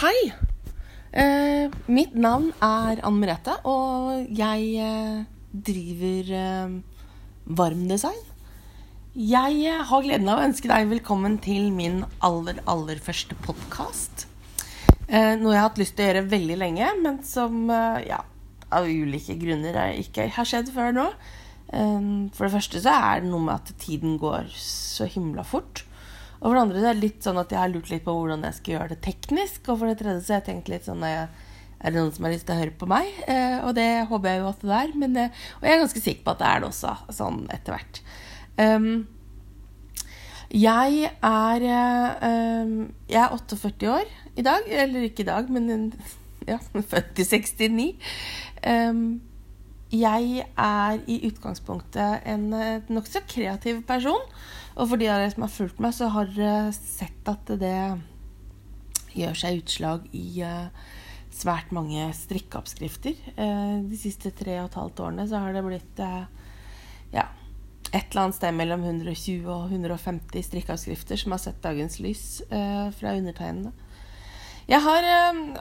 Hei! Eh, mitt navn er Anne Merete, og jeg eh, driver eh, Varmdesign. Jeg eh, har gleden av å ønske deg velkommen til min aller, aller første podkast. Eh, noe jeg har hatt lyst til å gjøre veldig lenge, men som eh, ja, av ulike grunner ikke har skjedd før nå. For det første så er det noe med at tiden går så himla fort. Og for det andre så er det litt sånn at jeg har lurt litt på hvordan jeg skal gjøre det teknisk. Og for det tredje så har jeg tenkt litt sånn Er det noen som har lyst til å høre på meg? Eh, og det håper jeg jo at det er. Men, eh, og jeg er ganske sikker på at det er det også, sånn etter hvert. Um, jeg er um, Jeg er 48 år i dag. Eller ikke i dag, men ja, født i 69. Um, jeg er i utgangspunktet en nokså kreativ person. Og for de av dere som har fulgt meg, så har dere sett at det gjør seg utslag i uh, svært mange strikkeoppskrifter. Uh, de siste tre og et halvt årene så har det blitt uh, ja, et eller annet sted mellom 120 og 150 strikkeoppskrifter som har sett dagens lys fra undertegnede. Jeg har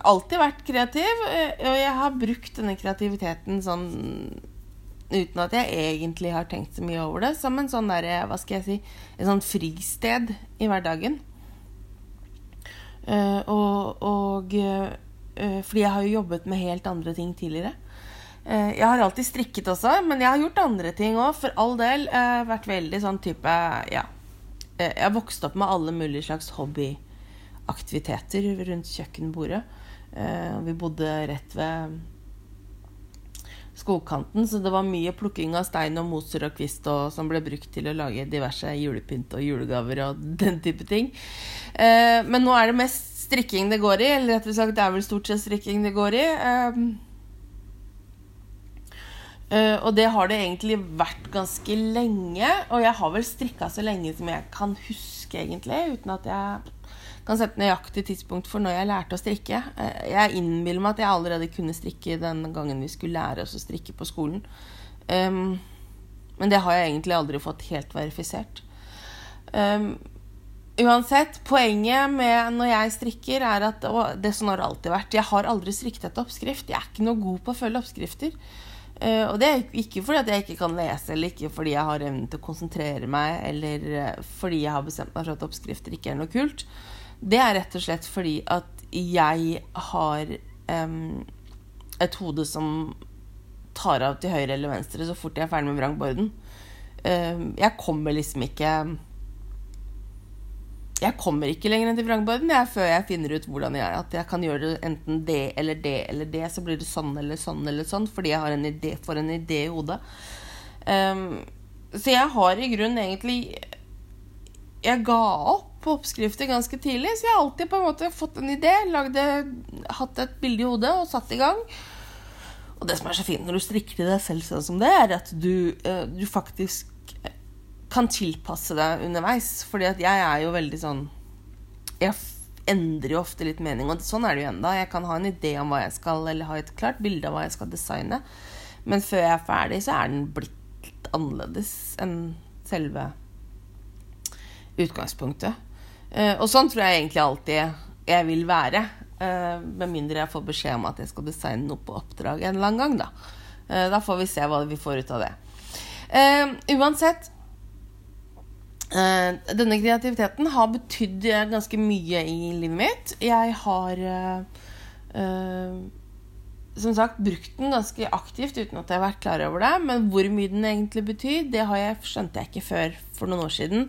alltid vært kreativ, og jeg har brukt denne kreativiteten sånn uten at jeg egentlig har tenkt så mye over det, som en sånn der, hva skal jeg si, Et sånt fristed i hverdagen. Uh, og, og uh, fordi jeg har jo jobbet med helt andre ting tidligere. Uh, jeg har alltid strikket også, men jeg har gjort andre ting òg, for all del. vært veldig sånn type Ja. jeg har vokst opp med alle mulige slags hobbyaktiviteter rundt kjøkkenbordet. vi bodde rett ved skogkanten, så det var mye plukking av stein og moser og kvist og, som ble brukt til å lage diverse julepynt og julegaver og den type ting. Eh, men nå er det mest strikking det går i, eller rett og slett det er vel stort sett strikking det går i. Eh, Uh, og det har det egentlig vært ganske lenge, og jeg har vel strikka så lenge som jeg kan huske, egentlig, uten at jeg kan sette nøyaktig tidspunkt for når jeg lærte å strikke. Eh, jeg innbiller meg at jeg allerede kunne strikke den gangen vi skulle lære oss å strikke på skolen. Um, men det har jeg egentlig aldri fått helt verifisert. Um, uansett, poenget med når jeg strikker, er at Og det sånn har det alltid vært. Jeg har aldri strikket etter oppskrift. Jeg er ikke noe god på å følge oppskrifter. Uh, og det er ikke fordi at jeg ikke kan lese, eller ikke fordi jeg har evnen til å konsentrere meg, eller uh, fordi jeg har bestemt meg for at oppskrifter ikke er noe kult. Det er rett og slett fordi at jeg har um, et hode som tar av til høyre eller venstre så fort jeg er ferdig med vrangborden. Um, jeg kommer liksom ikke Jeg kommer ikke lenger enn til vrangborden jeg, før jeg finner ut hvordan jeg at jeg kan gjøre enten det eller det eller det. Så blir det sånn eller sånn eller sånn fordi jeg har en idé, får en idé i hodet. Um, så jeg har i grunnen egentlig Jeg ga opp på oppskrifter ganske tidlig, så jeg har alltid på en måte fått en idé, lagde, hatt et bilde i hodet og satt i gang. Og det som er så fint når du strikker til deg selv sånn som det, er at du, eh, du faktisk kan tilpasse deg underveis. Fordi at jeg er jo veldig sånn Jeg endrer jo ofte litt mening, og sånn er det jo enda. Jeg kan ha en idé om hva jeg skal, eller ha et klart bilde av hva jeg skal designe. Men før jeg er ferdig, så er den blitt litt annerledes enn selve utgangspunktet. Uh, og sånn tror jeg egentlig alltid jeg vil være. Uh, med mindre jeg får beskjed om at jeg skal designe noe på oppdrag en eller annen gang. Da, uh, da får vi se hva vi får ut av det. uansett Denne kreativiteten har betydd ganske mye i livet mitt. Jeg har som sagt brukt den ganske aktivt uten at jeg har vært klar over det. Men hvor mye den egentlig betyr, det jeg, skjønte jeg ikke før for noen år siden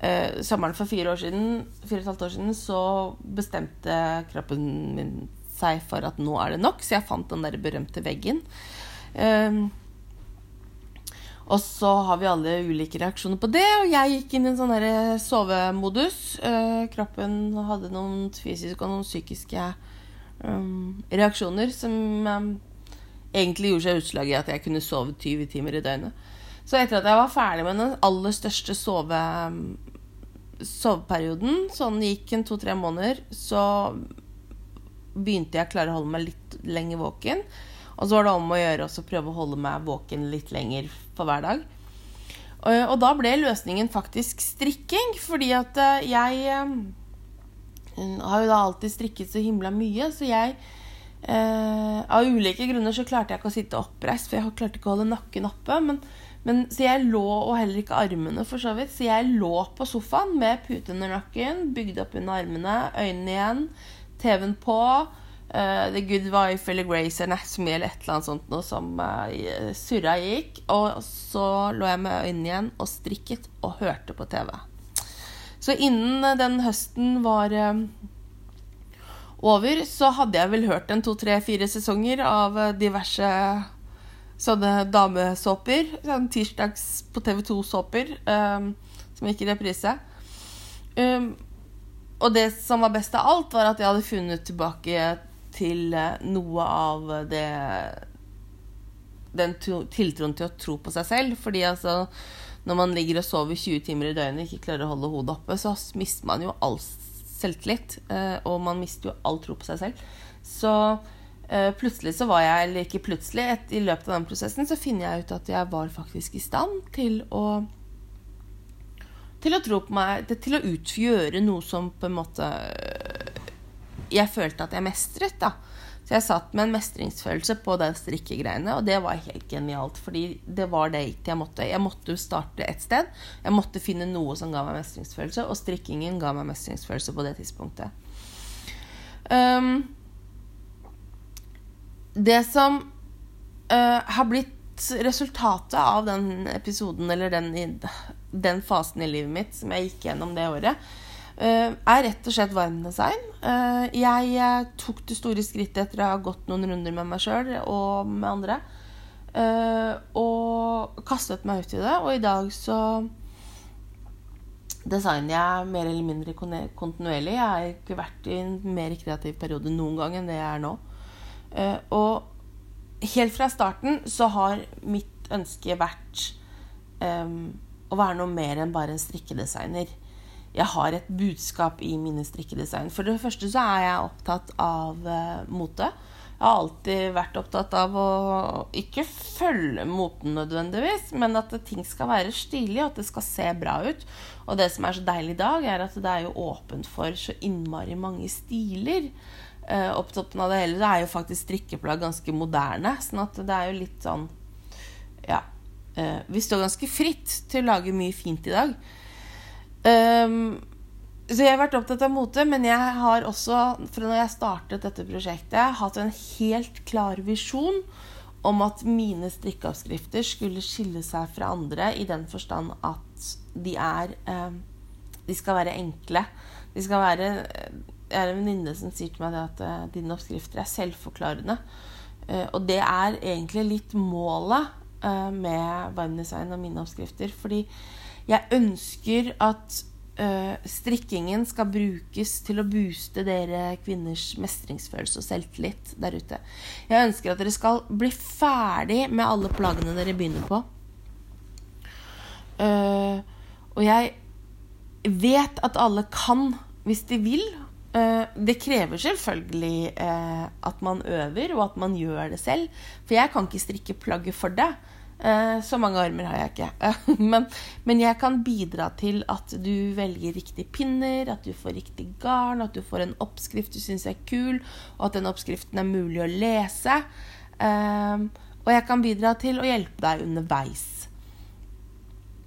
eh, sommeren for fire år siden, fire og et halvt år siden så bestemte kroppen min seg for at nå er det nok, så jeg fant den der berømte veggen. Eh, og så har vi alle ulike reaksjoner på det, og jeg gikk inn i en sånn der sovemodus. Eh, kroppen hadde noen fysiske og noen psykiske um, reaksjoner som um, egentlig gjorde seg utslag i at jeg kunne sove 20 timer i døgnet. Så etter at jeg var ferdig med den aller største sove, soveperioden, sånn gikk en to-tre måneder, så begynte jeg å klare å holde meg litt lenger våken. Og så var det om å gjøre å prøve å holde meg våken litt lenger for hver dag. Og, og da ble løsningen faktisk strikking, fordi at eh, jeg har jo da alltid strikket så himla mye, så jeg eh, Av ulike grunner så klarte jeg ikke å sitte oppreist, for jeg klarte ikke å holde nakken oppe. Men, men, så jeg lå, og heller ikke armene, for så vidt. Så jeg lå på sofaen med pute under nakken, bygd opp under armene, øynene igjen, TV-en på. Uh, The Good Wife eller Grace Anatomy eller et eller annet sånt noe som uh, surra gikk. Og så lå jeg med øynene igjen og strikket og hørte på TV. Så innen den høsten var uh, over, så hadde jeg vel hørt en to, tre, fire sesonger av diverse sånne damesåper. Sånn tirsdags på TV2-såper um, som gikk i reprise. Um, og det som var best av alt, var at jeg hadde funnet tilbake til eh, noe av det Den tiltroen til å tro på seg selv. Fordi altså når man ligger og sover 20 timer i døgnet og ikke klarer å holde hodet oppe, så mister man jo all selvtillit. Eh, og man mister jo all tro på seg selv. Så plutselig så var jeg, eller ikke plutselig, et, i løpet av den prosessen så finner jeg ut at jeg var faktisk i stand til å til å tro på meg, til å utgjøre noe som på en måte jeg følte at jeg mestret. da. Så jeg satt med en mestringsfølelse på den strikkegreiene, og det var helt genialt. Fordi det var det jeg måtte. Jeg måtte starte et sted. Jeg måtte finne noe som ga meg mestringsfølelse, og strikkingen ga meg mestringsfølelse på det tidspunktet. Um, det som uh, har blitt resultatet av den episoden, eller den, den fasen i livet mitt som jeg gikk gjennom det året, uh, er rett og slett varmdesign. Uh, jeg tok det store skrittet etter å ha gått noen runder med meg sjøl og med andre. Og kastet meg ut i det. Og i dag så designer jeg mer eller mindre kontinuerlig. Jeg har ikke vært i en mer kreativ periode noen gang enn det jeg er nå. Og helt fra starten så har mitt ønske vært um, å være noe mer enn bare en strikkedesigner jeg har et budskap i mine strikkedesign. For det første så er jeg opptatt av uh, mote. Jeg har alltid vært opptatt av å ikke følge moten nødvendigvis, men at ting skal være stilig, og at det skal se bra ut. Og det som er så deilig i dag, er at det er jo åpent for så innmari mange stiler. Uh, opp toppen av det hele så er jo faktisk strikkeplagg ganske moderne, sånn at det er jo litt sånn Ja. Uh, vi står ganske fritt til å lage mye fint i dag. Um, så jeg har vært opptatt av mote, men jeg har også, fra når jeg startet dette prosjektet, hatt en helt klar visjon om at mine strikkeoppskrifter skulle skille seg fra andre i den forstand at de er um, De skal være enkle. De skal være Jeg er en venninne som sier til meg at uh, dine oppskrifter er selvforklarende. Uh, og det er egentlig litt målet uh, med Varmdesign og mine oppskrifter. Fordi jeg ønsker at strikkingen skal brukes til å booste dere kvinners mestringsfølelse og selvtillit der ute. Jeg ønsker at dere skal bli ferdig med alle plaggene dere begynner på. Og jeg vet at alle kan hvis de vil. Uh, det krever selvfølgelig at man øver, og at man gjør det selv. For jeg kan ikke strikke plagget for det. Eh, så mange armer har jeg ikke. men, men, jeg kan bidra til at du velger riktige pinner, at du får riktig garn, at du får en oppskrift du syns er kul, og at den oppskriften er mulig å lese. Og jeg kan bidra til å hjelpe deg underveis.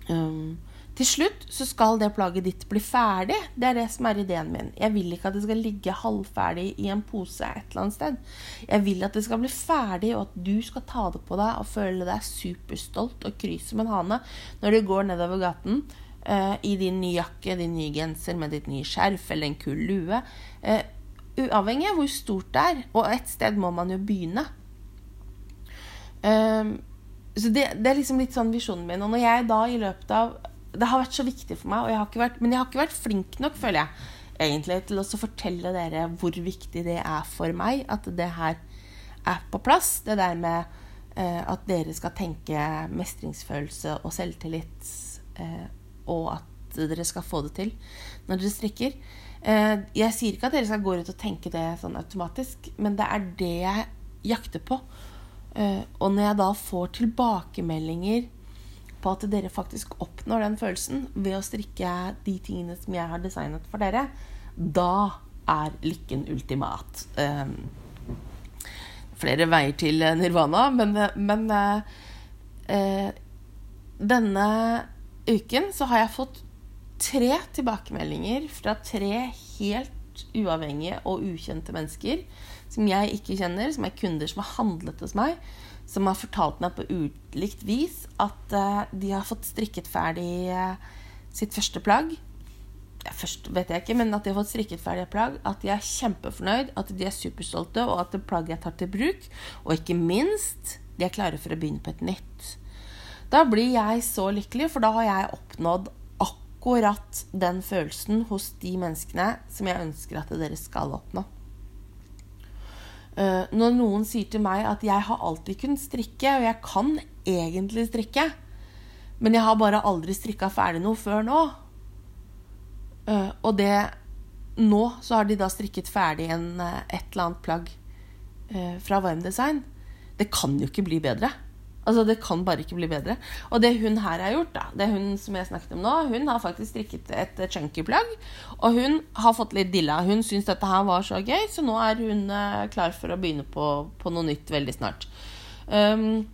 Um, til slutt så skal det plagget ditt bli ferdig. Det er det som er ideen min. Jeg vil ikke at det skal ligge halvferdig i en pose et eller annet sted. Jeg vil at det skal bli ferdig, og at du skal ta det på deg og føle deg superstolt og kry som en hane når du går nedover gaten uh, i din nye jakke, din nye genser med ditt nye skjerf eller en kul lue. Uh, uavhengig av hvor stort det er. Og et sted må man jo begynne. Uh, så det, det, er liksom litt sånn visjonen min. Og når jeg da i løpet av det har vært så viktig for meg, jeg vært, men jeg har ikke vært flink nok, føler jeg, egentlig, til å fortelle dere hvor viktig det er for meg at det her er på plass. Det der med eh, at dere skal tenke mestringsfølelse og selvtillit, eh, og at dere skal få det til når dere strikker. Eh, jeg sier ikke at dere skal gå ut og tenke det sånn automatisk, men det er det jeg jakter på. Eh, og når jeg da får tilbakemeldinger på at dere faktisk oppnår den følelsen ved å strikke de tingene som jeg har designet for dere, da er lykken ultimat. Um, flere veier til nirvana, men, men uh, denne uken så har jeg fått tre tilbakemeldinger fra tre helt uavhengige og ukjente mennesker som jeg ikke kjenner, som er kunder som har handlet hos meg, som har fortalt meg på ulikt vis at uh, de har fått strikket ferdig uh, sitt første plagg. Ja, først vet jeg ikke, men at de har fått strikket ferdig et plagg. At de er kjempefornøyd, at de er superstolte, og at det plagget er tatt til bruk. Og ikke minst, de er klare for å begynne på et nytt. Da blir jeg så lykkelig, for da har jeg oppnådd akkurat den følelsen hos de menneskene som jeg ønsker at dere skal oppnå. Uh, når noen sier til meg at 'jeg har alltid kunnet strikke', og jeg kan egentlig strikke, men jeg har bare aldri strikka ferdig noe før nå. Uh, og det Nå så har de da strikket ferdig en, uh, et eller annet plagg fra Varm Design. Det kan jo ikke bli bedre. Altså, Det kan bare ikke bli bedre. Og det hun her har gjort, da, det hun som jeg snakket om nå, hun har faktisk strikket et chunky plagg. Og hun har fått litt dilla. Hun syns dette her var så gøy, så nå er hun uh, klar for å begynne på, på noe nytt veldig snart. Um,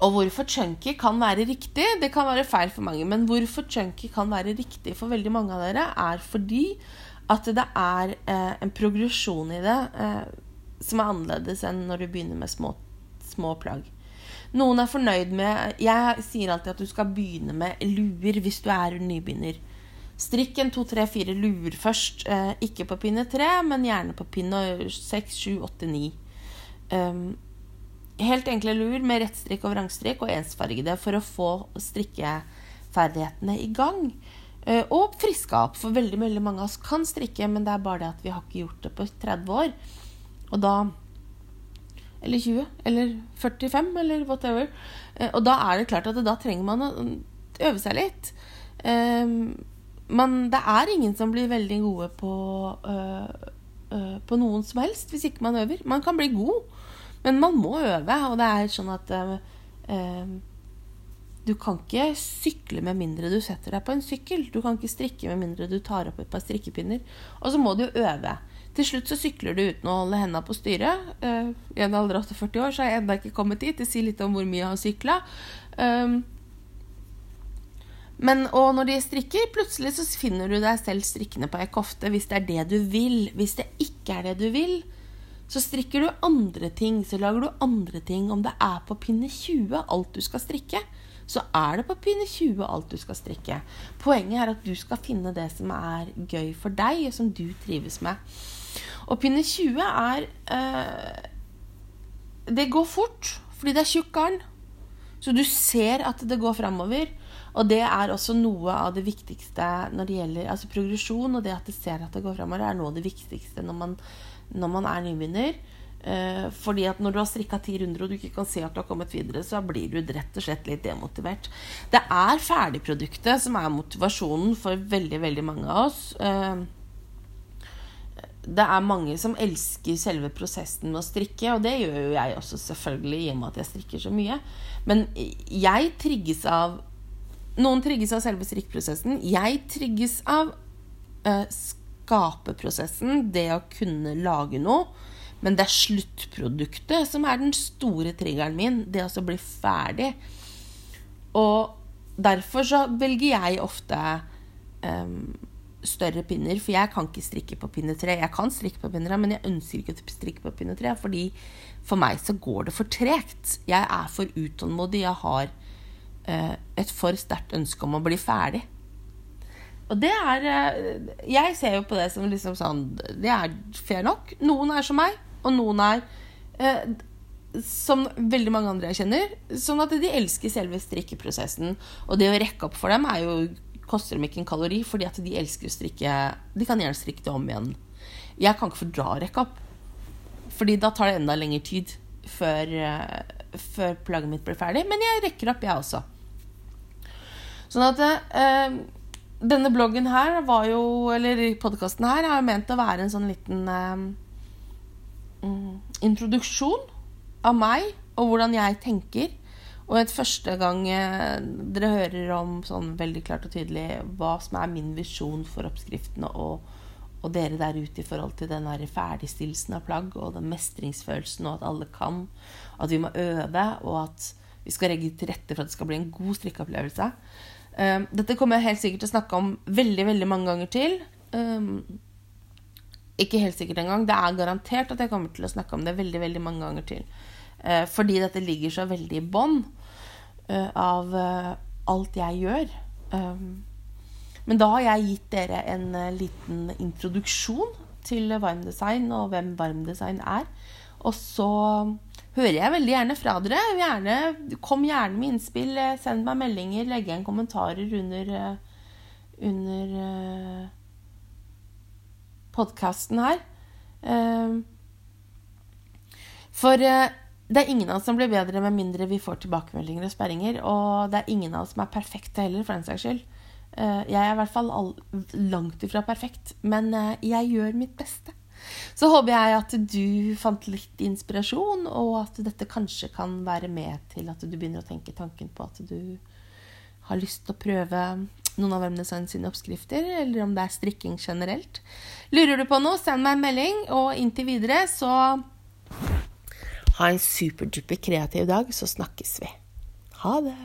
og hvorfor chunky kan være riktig, det kan være feil for mange. Men hvorfor chunky kan være riktig for veldig mange av dere, er fordi at det er uh, en progresjon i det uh, som er annerledes enn når du begynner med små små plagg. Noen er fornøyd med Jeg sier alltid at du skal begynne med luer hvis du er nybegynner. Strikk en to, tre, fire luer først. Eh, ikke på pinne tre, men gjerne på pinne seks, sju, åtte, ni. Um, helt enkle luer med rettstrikk og vrangstrikk og ensfargede for å få strikkeferdighetene i gang. Eh, og friska opp, for veldig, veldig mange av oss kan strikke, men det er bare det at vi har ikke gjort det på 30 år. Og da eller 20, eller 45, eller whatever. Eh, og da er det klart at da trenger man å øve seg litt. Ehm, men det er ingen som blir veldig gode på, øh, øh, på noen som helst hvis ikke man øver. Man kan bli god, men man må øve. Og det er sånn at øh, du kan ikke sykle med mindre du setter deg på en sykkel. Du kan ikke strikke med mindre du tar opp et par strikkepinner. Og så må du øve. Til slutt så sykler du uten å holde hendene på styret. Uh, I en alder av 48 år så har jeg ennå ikke kommet dit. Det sier litt om hvor mye jeg har sykla. Um, men, og når de strikker, plutselig så finner du deg selv strikkende på ei kofte hvis det er det du vil. Hvis det ikke er det du vil, så strikker du andre ting. Så lager du andre ting. Om det er på pinne 20 alt du skal strikke, så er det på pinne 20 alt du skal strikke. Poenget er at du skal finne det som er gøy for deg, og som du trives med. Og pinne 20 er eh, Det går fort, fordi det er tjukk garn. Så du ser at det går framover. Og det er også noe av det viktigste når det gjelder altså progresjon. Og det at du ser at det går framover, er noe av det viktigste når man, når man er nybegynner. Eh, fordi at når du har strikka ti runder og du ikke kan se at du har kommet videre, så blir du rett og slett litt demotivert. Det er ferdigproduktet som er motivasjonen for veldig, veldig mange av oss. Eh, det er mange som elsker selve prosessen med å strikke, og det gjør jo jeg også, selvfølgelig, i og med at jeg strikker så mye. Men jeg trigges av Noen trigges av selve strikkprosessen. Jeg trigges av uh, skaperprosessen, det å kunne lage noe. Men det er sluttproduktet som er den store triggeren min. Det å bli ferdig. Og derfor så velger jeg ofte um, større pinner, for jeg kan ikke strikke på pinne tre. Jeg kan strikke på pinne tre, men jeg ønsker ikke å strikke på pinne tre, fordi for meg så går det for tregt. Jeg er for utålmodig. Jeg har eh, et for sterkt ønske om å bli ferdig. Og det er eh, Jeg ser jo på det som liksom sånn Det er fair nok. Noen er som meg, og noen er eh, som veldig mange andre jeg kjenner, sånn at de elsker selve strikkeprosessen. Og det å rekke opp for dem er jo koster dem ikke en kalori, fordi at de elsker å strikke De kan gjerne strikke det om igjen. Jeg kan ikke fordra opp. Fordi da tar det enda lengre tid før, uh, før plagget mitt blir ferdig. Men jeg rekker opp, jeg også. Sånn at uh, denne bloggen her var jo Eller podkasten her er ment å være en sånn liten uh, introduksjon av meg og hvordan jeg tenker og et første gang eh, dere hører om sånn veldig klart og tydelig hva som er min visjon for oppskriftene og, og dere der ute i forhold til den der ferdigstillelsen av plagg og den mestringsfølelsen og at alle kan, at vi må øve, og at vi skal legge til rette for at det skal bli en god strikkeopplevelse. Um, dette kommer jeg helt sikkert til å snakke om veldig veldig mange ganger til. Um, ikke helt sikkert engang. Det er garantert at jeg kommer til å snakke om det veldig veldig mange ganger til. Uh, fordi dette ligger så veldig i bånn av uh, alt jeg gjør. Um, men da har jeg gitt dere en uh, liten introduksjon til varmdesign og hvem varmdesign er. Og så hører jeg veldig gjerne fra dere. Gjerne, kom gjerne med innspill. Eh, send meg meldinger. Legg igjen kommentarer under, under podkasten her. Uh, for det er ingen av oss som blir bedre med mindre vi får tilbakemeldinger og sperringer. Og det er ingen av oss som er perfekte heller, for den saks skyld. Eh, jeg er i hvert fall langt ifra perfekt, men eh, jeg gjør mitt beste. Så håper jeg at du fant litt inspirasjon, og at dette kanskje kan være med til at du begynner å tenke tanken på at du har lyst til å prøve noen av Webdesign sine oppskrifter, eller om det er strikking generelt. Lurer du på noe, send meg en melding, og inntil videre så ha en superduper kreativ dag, så snakkes vi. Ha det.